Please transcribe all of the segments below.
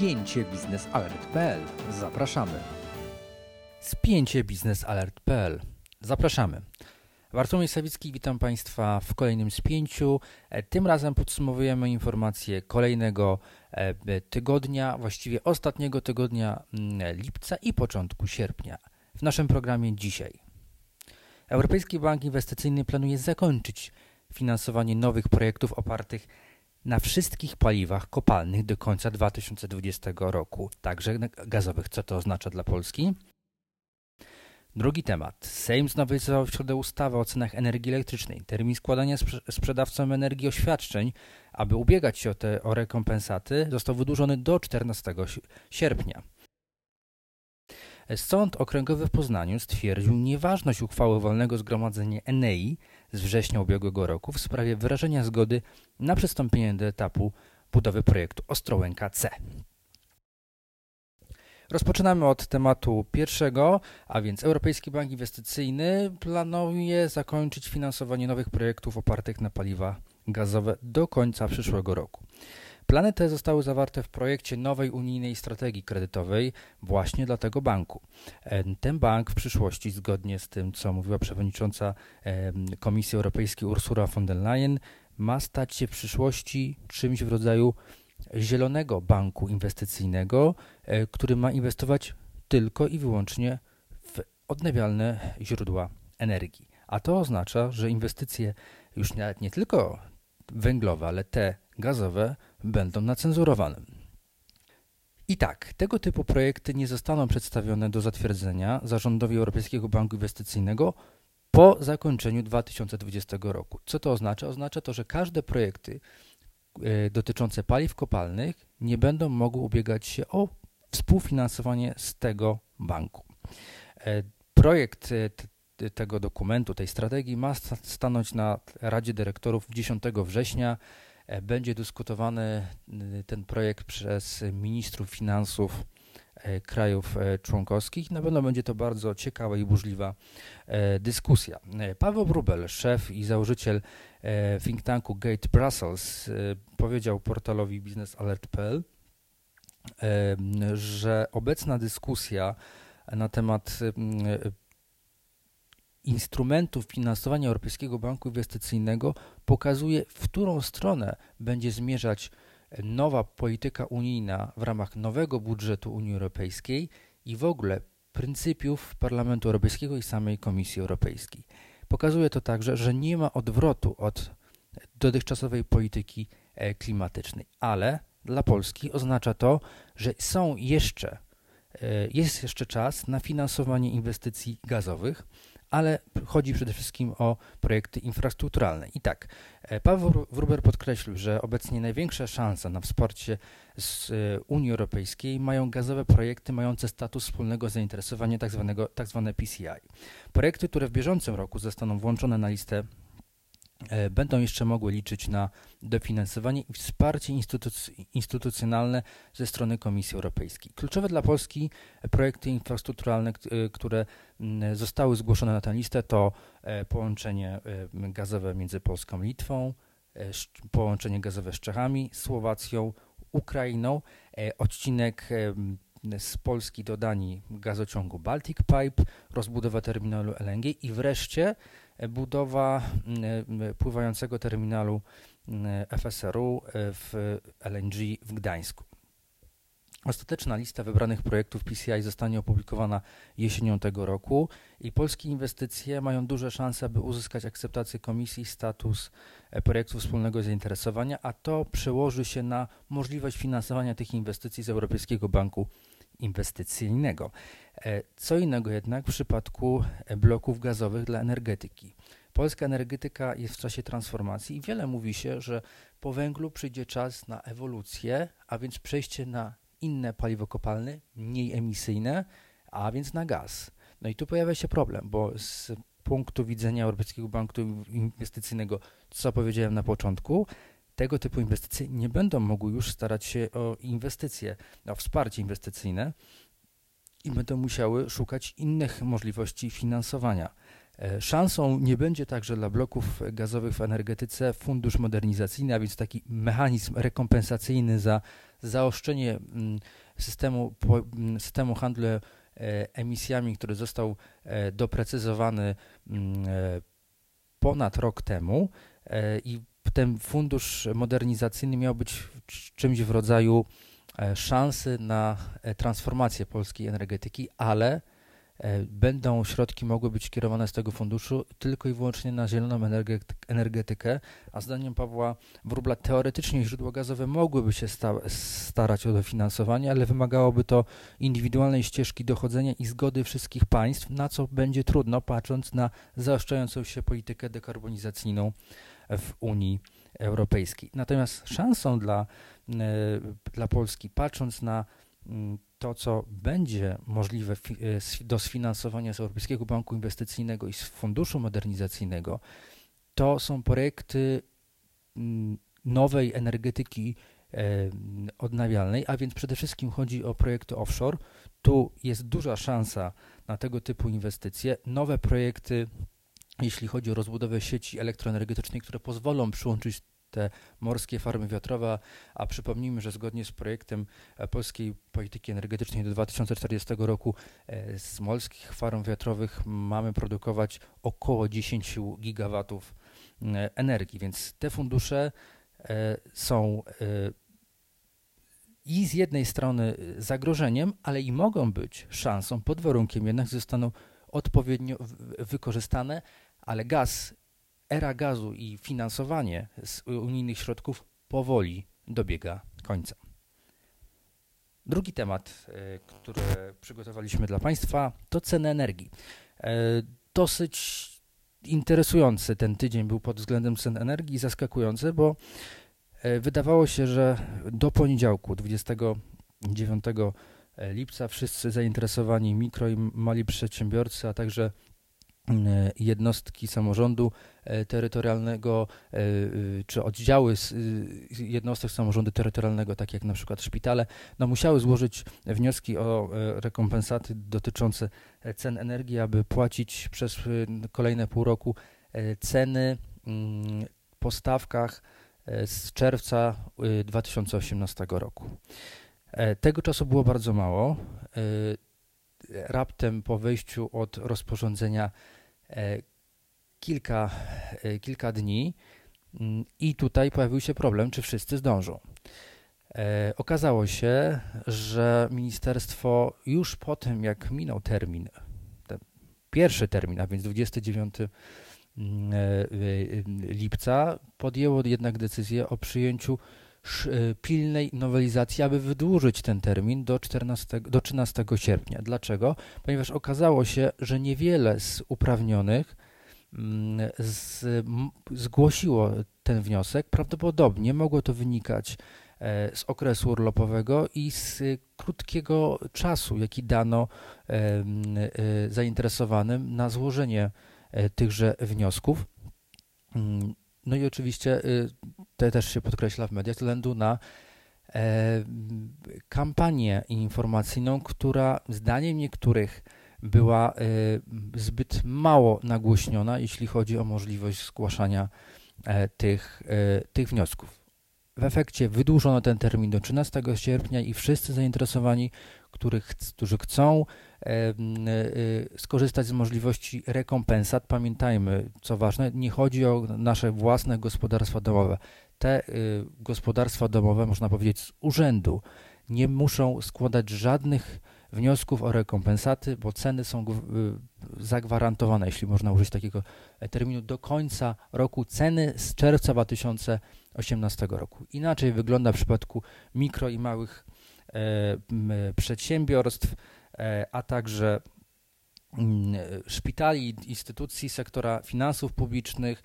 spięcie biznesalert.pl. Zapraszamy. Spięcie biznesalert.pl. Zapraszamy. Bartłomiej Sawicki, witam Państwa w kolejnym spięciu. E, tym razem podsumowujemy informacje kolejnego e, tygodnia, właściwie ostatniego tygodnia mm, lipca i początku sierpnia. W naszym programie dzisiaj. Europejski Bank Inwestycyjny planuje zakończyć finansowanie nowych projektów opartych na wszystkich paliwach kopalnych do końca 2020 roku, także gazowych. Co to oznacza dla Polski? Drugi temat. Sejm znowelizował w środę ustawę o cenach energii elektrycznej. Termin składania sprze sprzedawcom energii oświadczeń, aby ubiegać się o, te, o rekompensaty, został wydłużony do 14 sierpnia. Sąd Okręgowy w Poznaniu stwierdził nieważność uchwały Wolnego Zgromadzenia Enei z września ubiegłego roku w sprawie wyrażenia zgody na przystąpienie do etapu budowy projektu Ostrołęka C. Rozpoczynamy od tematu pierwszego, a więc Europejski Bank Inwestycyjny planuje zakończyć finansowanie nowych projektów opartych na paliwa gazowe do końca przyszłego roku. Plany te zostały zawarte w projekcie nowej unijnej strategii kredytowej właśnie dla tego banku. Ten bank w przyszłości, zgodnie z tym, co mówiła przewodnicząca Komisji Europejskiej Ursula von der Leyen, ma stać się w przyszłości czymś w rodzaju zielonego banku inwestycyjnego, e, który ma inwestować tylko i wyłącznie w odnawialne źródła energii. A to oznacza, że inwestycje już nie tylko węglowe, ale te gazowe będą nacenzurowane. I tak, tego typu projekty nie zostaną przedstawione do zatwierdzenia zarządowi Europejskiego Banku Inwestycyjnego po zakończeniu 2020 roku. Co to oznacza? Oznacza to, że każde projekty e, dotyczące paliw kopalnych nie będą mogły ubiegać się o współfinansowanie z tego banku. E, projekt e, tego dokumentu, tej strategii ma stanąć na Radzie Dyrektorów 10 września będzie dyskutowany y, ten projekt przez ministrów finansów e, krajów e, członkowskich. Na pewno będzie to bardzo ciekawa i burzliwa dyskusja. Paweł Brubel, szef i założyciel think tanku Gate Brussels, powiedział portalowi biznesalert.pl, że obecna dyskusja na temat instrumentów finansowania Europejskiego Banku Inwestycyjnego pokazuje, w którą stronę będzie zmierzać nowa polityka unijna w ramach nowego budżetu Unii Europejskiej i w ogóle pryncypiów Parlamentu Europejskiego i samej Komisji Europejskiej. Pokazuje to także, że nie ma odwrotu od dotychczasowej polityki e, klimatycznej, ale dla Polski oznacza to, że są jeszcze, e, jest jeszcze czas na finansowanie inwestycji gazowych, ale chodzi przede wszystkim o projekty infrastrukturalne. I tak, e, Paweł Wruber podkreślił, że obecnie największa szansa na wsparcie z e, Unii Europejskiej mają gazowe projekty mające status wspólnego zainteresowania, tzw. Tak, tak zwane PCI. Projekty, które w bieżącym roku zostaną włączone na listę będą jeszcze mogły liczyć na dofinansowanie i wsparcie instytuc instytucjonalne ze strony Komisji Europejskiej. Kluczowe dla Polski projekty infrastrukturalne, e, które zostały zgłoszone na tę listę, to e, połączenie gazowe między Polską i Litwą, połączenie gazowe z Czechami, Słowacją, Ukrainą, odcinek z Polski do Danii gazociągu Baltic Pipe, rozbudowa terminalu LNG i wreszcie budowa mm, e, pływającego terminalu mm, FSRU e, w LNG w Gdańsku. Ostateczna lista wybranych projektów PCI zostanie opublikowana jesienią tego roku i polskie inwestycje mają duże szanse, aby uzyskać akceptację komisji status e, projektu wspólnego zainteresowania, a to przełoży się na możliwość finansowania tych inwestycji z Europejskiego Banku. E, co innego jednak w przypadku e, bloków gazowych dla energetyki. Polska energetyka jest w czasie transformacji i wiele mówi się, że po węglu przyjdzie czas na ewolucję, a więc przejście na inne paliwo kopalne, mniej emisyjne, a więc na gaz. No i tu pojawia się problem, bo z punktu widzenia Europejskiego Banku Inwestycyjnego, co powiedziałem na początku, tego typu inwestycje nie będą mogły już starać się o inwestycje, o wsparcie inwestycyjne i będą musiały szukać innych możliwości finansowania. E, szansą nie będzie także dla bloków gazowych w energetyce fundusz modernizacyjny, a więc taki mechanizm rekompensacyjny za zaoszczenie mm, systemu, mm, systemu handlu e, emisjami, który został e, doprecyzowany mm, ponad rok temu i ten fundusz modernizacyjny miał być czymś w rodzaju szansy na transformację polskiej energetyki, ale E, będą środki mogły być kierowane z tego funduszu tylko i wyłącznie na zieloną energetykę, a zdaniem Pawła Wróbla teoretycznie źródła gazowe mogłyby się sta starać o dofinansowanie, ale wymagałoby to indywidualnej ścieżki dochodzenia i zgody wszystkich państw, na co będzie trudno patrząc na zaostrzającą się politykę dekarbonizacyjną w Unii Europejskiej. Natomiast szansą dla, e, dla Polski, patrząc na mm, to, co będzie możliwe e, do sfinansowania z Europejskiego Banku Inwestycyjnego i z Funduszu Modernizacyjnego, to są projekty mm, nowej energetyki e, odnawialnej, a więc przede wszystkim chodzi o projekty offshore. Tu jest duża szansa na tego typu inwestycje. Nowe projekty, jeśli chodzi o rozbudowę sieci elektroenergetycznej, które pozwolą przyłączyć te morskie farmy wiatrowe, a przypomnijmy, że zgodnie z projektem e, polskiej polityki energetycznej do 2040 roku e, z morskich farm wiatrowych mamy produkować około 10 gigawatów energii, więc te fundusze e, są i z jednej strony zagrożeniem, ale i mogą być szansą pod warunkiem jednak, że zostaną odpowiednio wykorzystane, ale gaz era gazu i finansowanie z unijnych środków powoli dobiega końca. Drugi temat, e, który przygotowaliśmy dla Państwa, to ceny energii. E, dosyć interesujący ten tydzień był pod względem cen energii, zaskakujący, bo e, wydawało się, że do poniedziałku 29 lipca wszyscy zainteresowani mikro i mali przedsiębiorcy, a także jednostki samorządu e, terytorialnego e, czy oddziały jednostek samorządu terytorialnego, takie jak na przykład szpitale, no musiały złożyć wnioski o rekompensaty dotyczące cen energii, aby płacić przez kolejne pół roku ceny mm, po stawkach z czerwca 2018 roku. Tego czasu było bardzo mało. Raptem po wejściu od rozporządzenia E, kilka, e, kilka dni mm, i tutaj pojawił się problem, czy wszyscy zdążą. E, okazało się, że ministerstwo już po tym, jak minął termin, pierwszy termin, a więc 29 mm, lipca, podjęło jednak decyzję o przyjęciu pilnej nowelizacji, aby wydłużyć ten termin do, 14, do 13 sierpnia. Dlaczego? Ponieważ okazało się, że niewiele z uprawnionych mm, z, zgłosiło ten wniosek. Prawdopodobnie mogło to wynikać e, z okresu urlopowego i z krótkiego czasu, jaki dano e, e, zainteresowanym na złożenie tychże wniosków. Mm, no i oczywiście y, to też się podkreśla w mediach, ze względu na e, kampanię informacyjną, która zdaniem niektórych była e, zbyt mało nagłośniona, jeśli chodzi o możliwość zgłaszania e, tych, tych wniosków. W efekcie wydłużono ten termin do 13 sierpnia i wszyscy zainteresowani, których, którzy chcą E, skorzystać z możliwości rekompensat. Pamiętajmy, co ważne, nie chodzi o nasze własne gospodarstwa domowe. Te y, gospodarstwa domowe, można powiedzieć, z urzędu nie muszą składać żadnych wniosków o rekompensaty, bo ceny są y, zagwarantowane, jeśli można użyć takiego terminu, do końca roku ceny z czerwca 2018 roku. Inaczej wygląda w przypadku mikro i małych e, przedsiębiorstw. E, a także mm, szpitali, instytucji sektora finansów publicznych.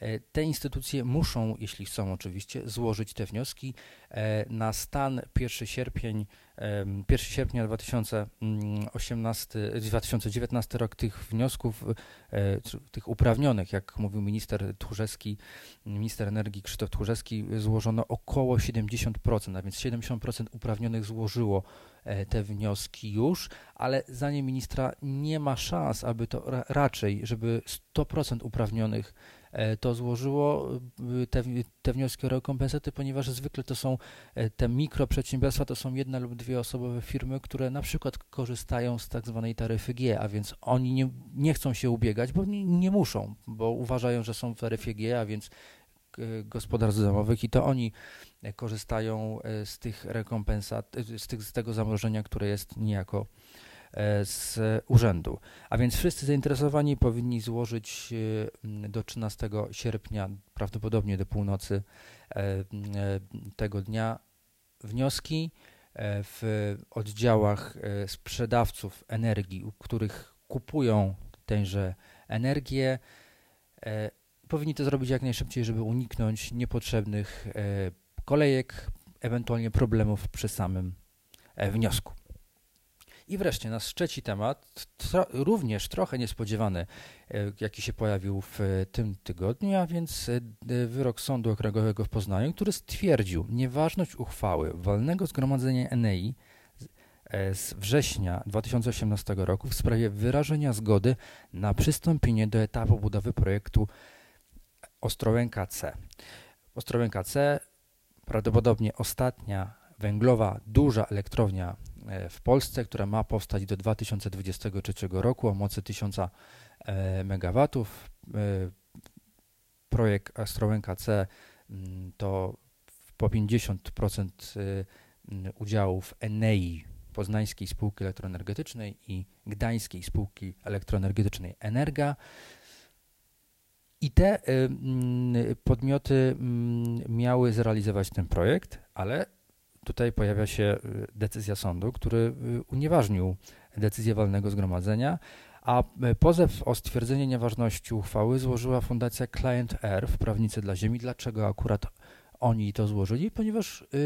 E, te instytucje muszą, jeśli chcą oczywiście, złożyć te wnioski. E, na stan 1 sierpień 1 sierpnia 2018, 2019 rok tych wniosków, tych uprawnionych, jak mówił minister Tchórzewski, minister energii Krzysztof Tchórzewski, złożono około 70%, a więc 70% uprawnionych złożyło te wnioski już, ale zdaniem ministra nie ma szans, aby to raczej, żeby 100% uprawnionych E, to złożyło e, te, te wnioski o rekompensaty, ponieważ zwykle to są e, te mikroprzedsiębiorstwa, to są jedna lub dwie osobowe firmy, które na przykład korzystają z tak zwanej taryfy G, a więc oni nie, nie chcą się ubiegać, bo nie, nie muszą, bo uważają, że są w taryfie G, a więc gospodarstw domowych i to oni korzystają z tych rekompensat, z, tych, z tego zamrożenia, które jest niejako E, z urzędu. A więc wszyscy zainteresowani powinni złożyć e, do 13 sierpnia, prawdopodobnie do północy e, tego dnia, wnioski w oddziałach sprzedawców energii, u których kupują tęże energię. Powinni to zrobić jak najszybciej, żeby uniknąć niepotrzebnych kolejek, ewentualnie problemów przy samym wniosku. I wreszcie nasz trzeci temat, tro, również trochę niespodziewany, e, jaki się pojawił w tym tygodniu, a więc e, wyrok Sądu Okręgowego w Poznaniu, który stwierdził nieważność uchwały walnego zgromadzenia Enei e, z września 2018 roku w sprawie wyrażenia zgody na przystąpienie do etapu budowy projektu Ostrołęka C. Ostrołęka C prawdopodobnie ostatnia węglowa duża elektrownia E, w Polsce, która ma powstać do 2023 roku o mocy 1000 e, MW. E, projekt Ostrołęka C mm, to po 50% udziałów Enei, Poznańskiej Spółki Elektroenergetycznej i Gdańskiej Spółki Elektroenergetycznej Energa. I te podmioty mm, miały zrealizować ten projekt, ale tutaj pojawia się y, decyzja sądu, który y, unieważnił decyzję walnego zgromadzenia, a y, pozew o stwierdzenie nieważności uchwały złożyła Fundacja Client Earth, prawnicy dla ziemi. Dlaczego akurat oni to złożyli? Ponieważ yy,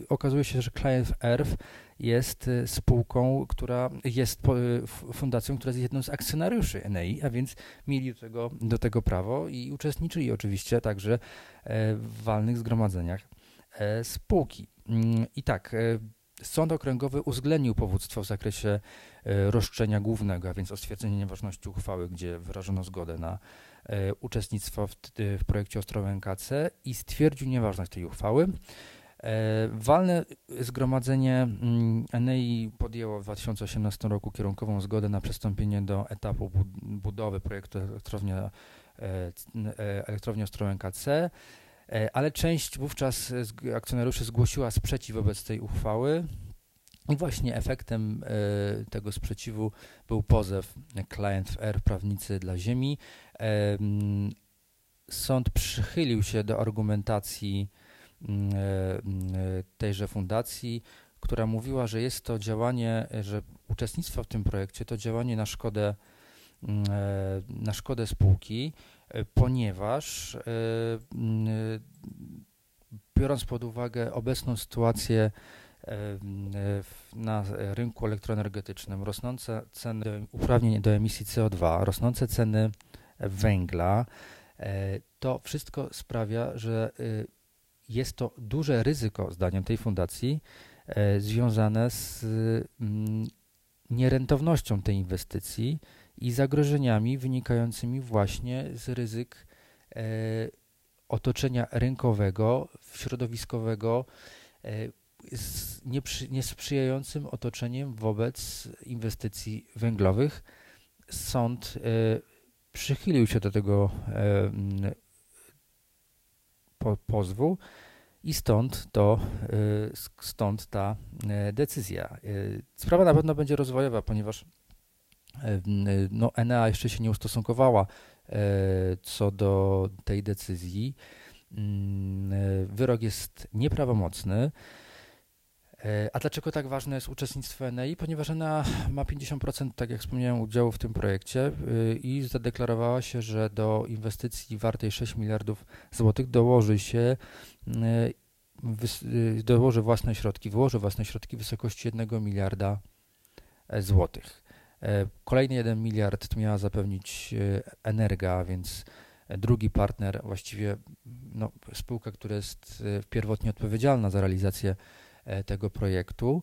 yy, okazuje się, że Client Earth jest spółką, która jest fundacją, która jest jedną z akcjonariuszy Enei, a więc mieli do tego, do tego prawo i uczestniczyli oczywiście także w walnych zgromadzeniach e, spółki. Mm, I tak, e, Sąd Okręgowy uwzględnił powództwo w zakresie e, roszczenia głównego, a więc o stwierdzenie nieważności uchwały, gdzie wyrażono zgodę na e, uczestnictwo w, w projekcie Ostrołęka C i stwierdził nieważność tej uchwały. Walne zgromadzenie mm, Enei podjęło w 2018 roku kierunkową zgodę na przystąpienie do etapu budowy projektu elektrownia, elektrownia Ostrołęka C. E, ale część wówczas akcjonariuszy zgłosiła sprzeciw wobec tej uchwały. I właśnie efektem e, tego sprzeciwu był pozew Client w R, prawnicy dla ziemi. E, sąd przychylił się do argumentacji tejże fundacji, która mówiła, że jest to działanie, że uczestnictwo w tym projekcie to działanie na szkodę, na szkodę spółki ponieważ e, biorąc pod uwagę obecną sytuację e, na rynku elektroenergetycznym, rosnące ceny uprawnień do emisji CO2, rosnące ceny węgla, e, to wszystko sprawia, że jest to duże ryzyko, zdaniem tej fundacji, związane z nierentownością tej inwestycji i zagrożeniami wynikającymi właśnie z ryzyk e, otoczenia rynkowego, środowiskowego, e, z nieprzy, niesprzyjającym otoczeniem wobec inwestycji węglowych. Sąd e, przychylił się do tego e, po, pozwu i stąd, to, e, stąd ta e, decyzja. Sprawa na pewno będzie rozwojowa, ponieważ no, Enea jeszcze się nie ustosunkowała e, co do tej decyzji. Mm, e, wyrok jest nieprawomocny. E, a dlaczego tak ważne jest uczestnictwo Enei? Ponieważ Enea ma 50%, tak jak wspomniałem, udziału w tym projekcie i zadeklarowała się, że do inwestycji wartej 6 miliardów złotych dołoży się dołoży własne środki, wyłoży własne środki w wysokości 1 miliarda złotych. Kolejny 1 miliard miała zapewnić Energa, więc drugi partner, właściwie no, spółka, która jest pierwotnie odpowiedzialna za realizację tego projektu.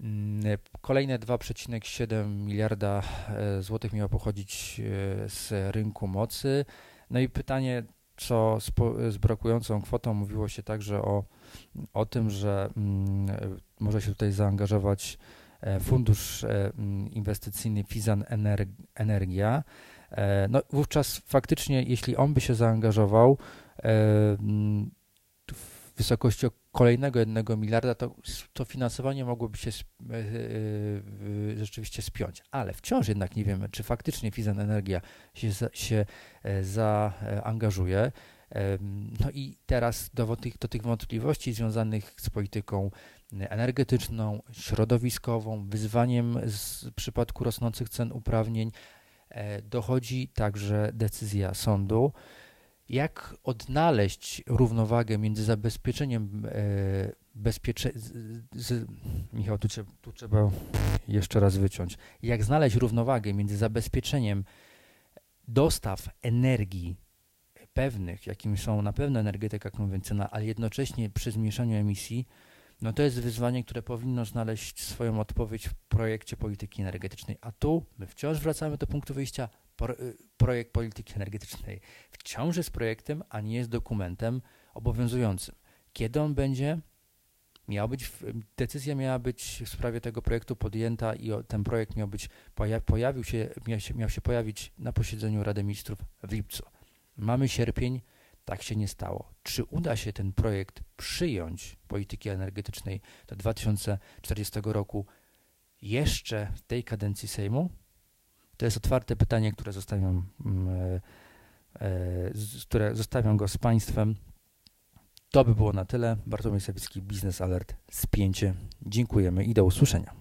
Mm, kolejne 2,7 miliarda e, złotych miało pochodzić e, z rynku mocy. No i pytanie, co z, z brakującą kwotą, mówiło się także o, o tym, że mm, może się tutaj zaangażować e, fundusz mm, inwestycyjny Fizan Energia. No wówczas faktycznie, jeśli on by się zaangażował, w wysokości kolejnego jednego miliarda, to, to finansowanie mogłoby się e, e, rzeczywiście spiąć. Ale wciąż jednak nie wiemy, czy faktycznie Fizan Energia się, się e, zaangażuje. No i teraz do tych, do tych wątpliwości związanych z polityką energetyczną, środowiskową, wyzwaniem z, przypadku rosnących cen uprawnień dochodzi także decyzja sądu jak odnaleźć równowagę między zabezpieczeniem e, bezpiecze... Z, Michał, tu, trzeba, tu trzeba jeszcze raz wyciąć. Jak znaleźć równowagę między zabezpieczeniem dostaw energii pewnych, jakimi są na pewno energetyka konwencjonalna, ale jednocześnie przy zmniejszaniu emisji, no to jest wyzwanie, które powinno znaleźć swoją odpowiedź w projekcie polityki energetycznej. A tu my wciąż wracamy do punktu wyjścia Y, projekt polityki energetycznej wciąż jest projektem, a nie jest dokumentem obowiązującym. Kiedy on będzie? Miał być, decyzja miała być w sprawie tego projektu podjęta i ten projekt miał być, pojawił się, miał się, miał się pojawić na posiedzeniu Rady Ministrów w lipcu. Mamy sierpień, tak się nie stało. Czy uda się ten projekt przyjąć polityki energetycznej do 2040 roku jeszcze w tej kadencji Sejmu? To jest otwarte pytanie, które zostawiam, mm, e, e, które zostawiam go z Państwem. To by było na tyle. Bartłomiej Sawicki, Biznes Alert, spięcie. Dziękujemy i do usłyszenia.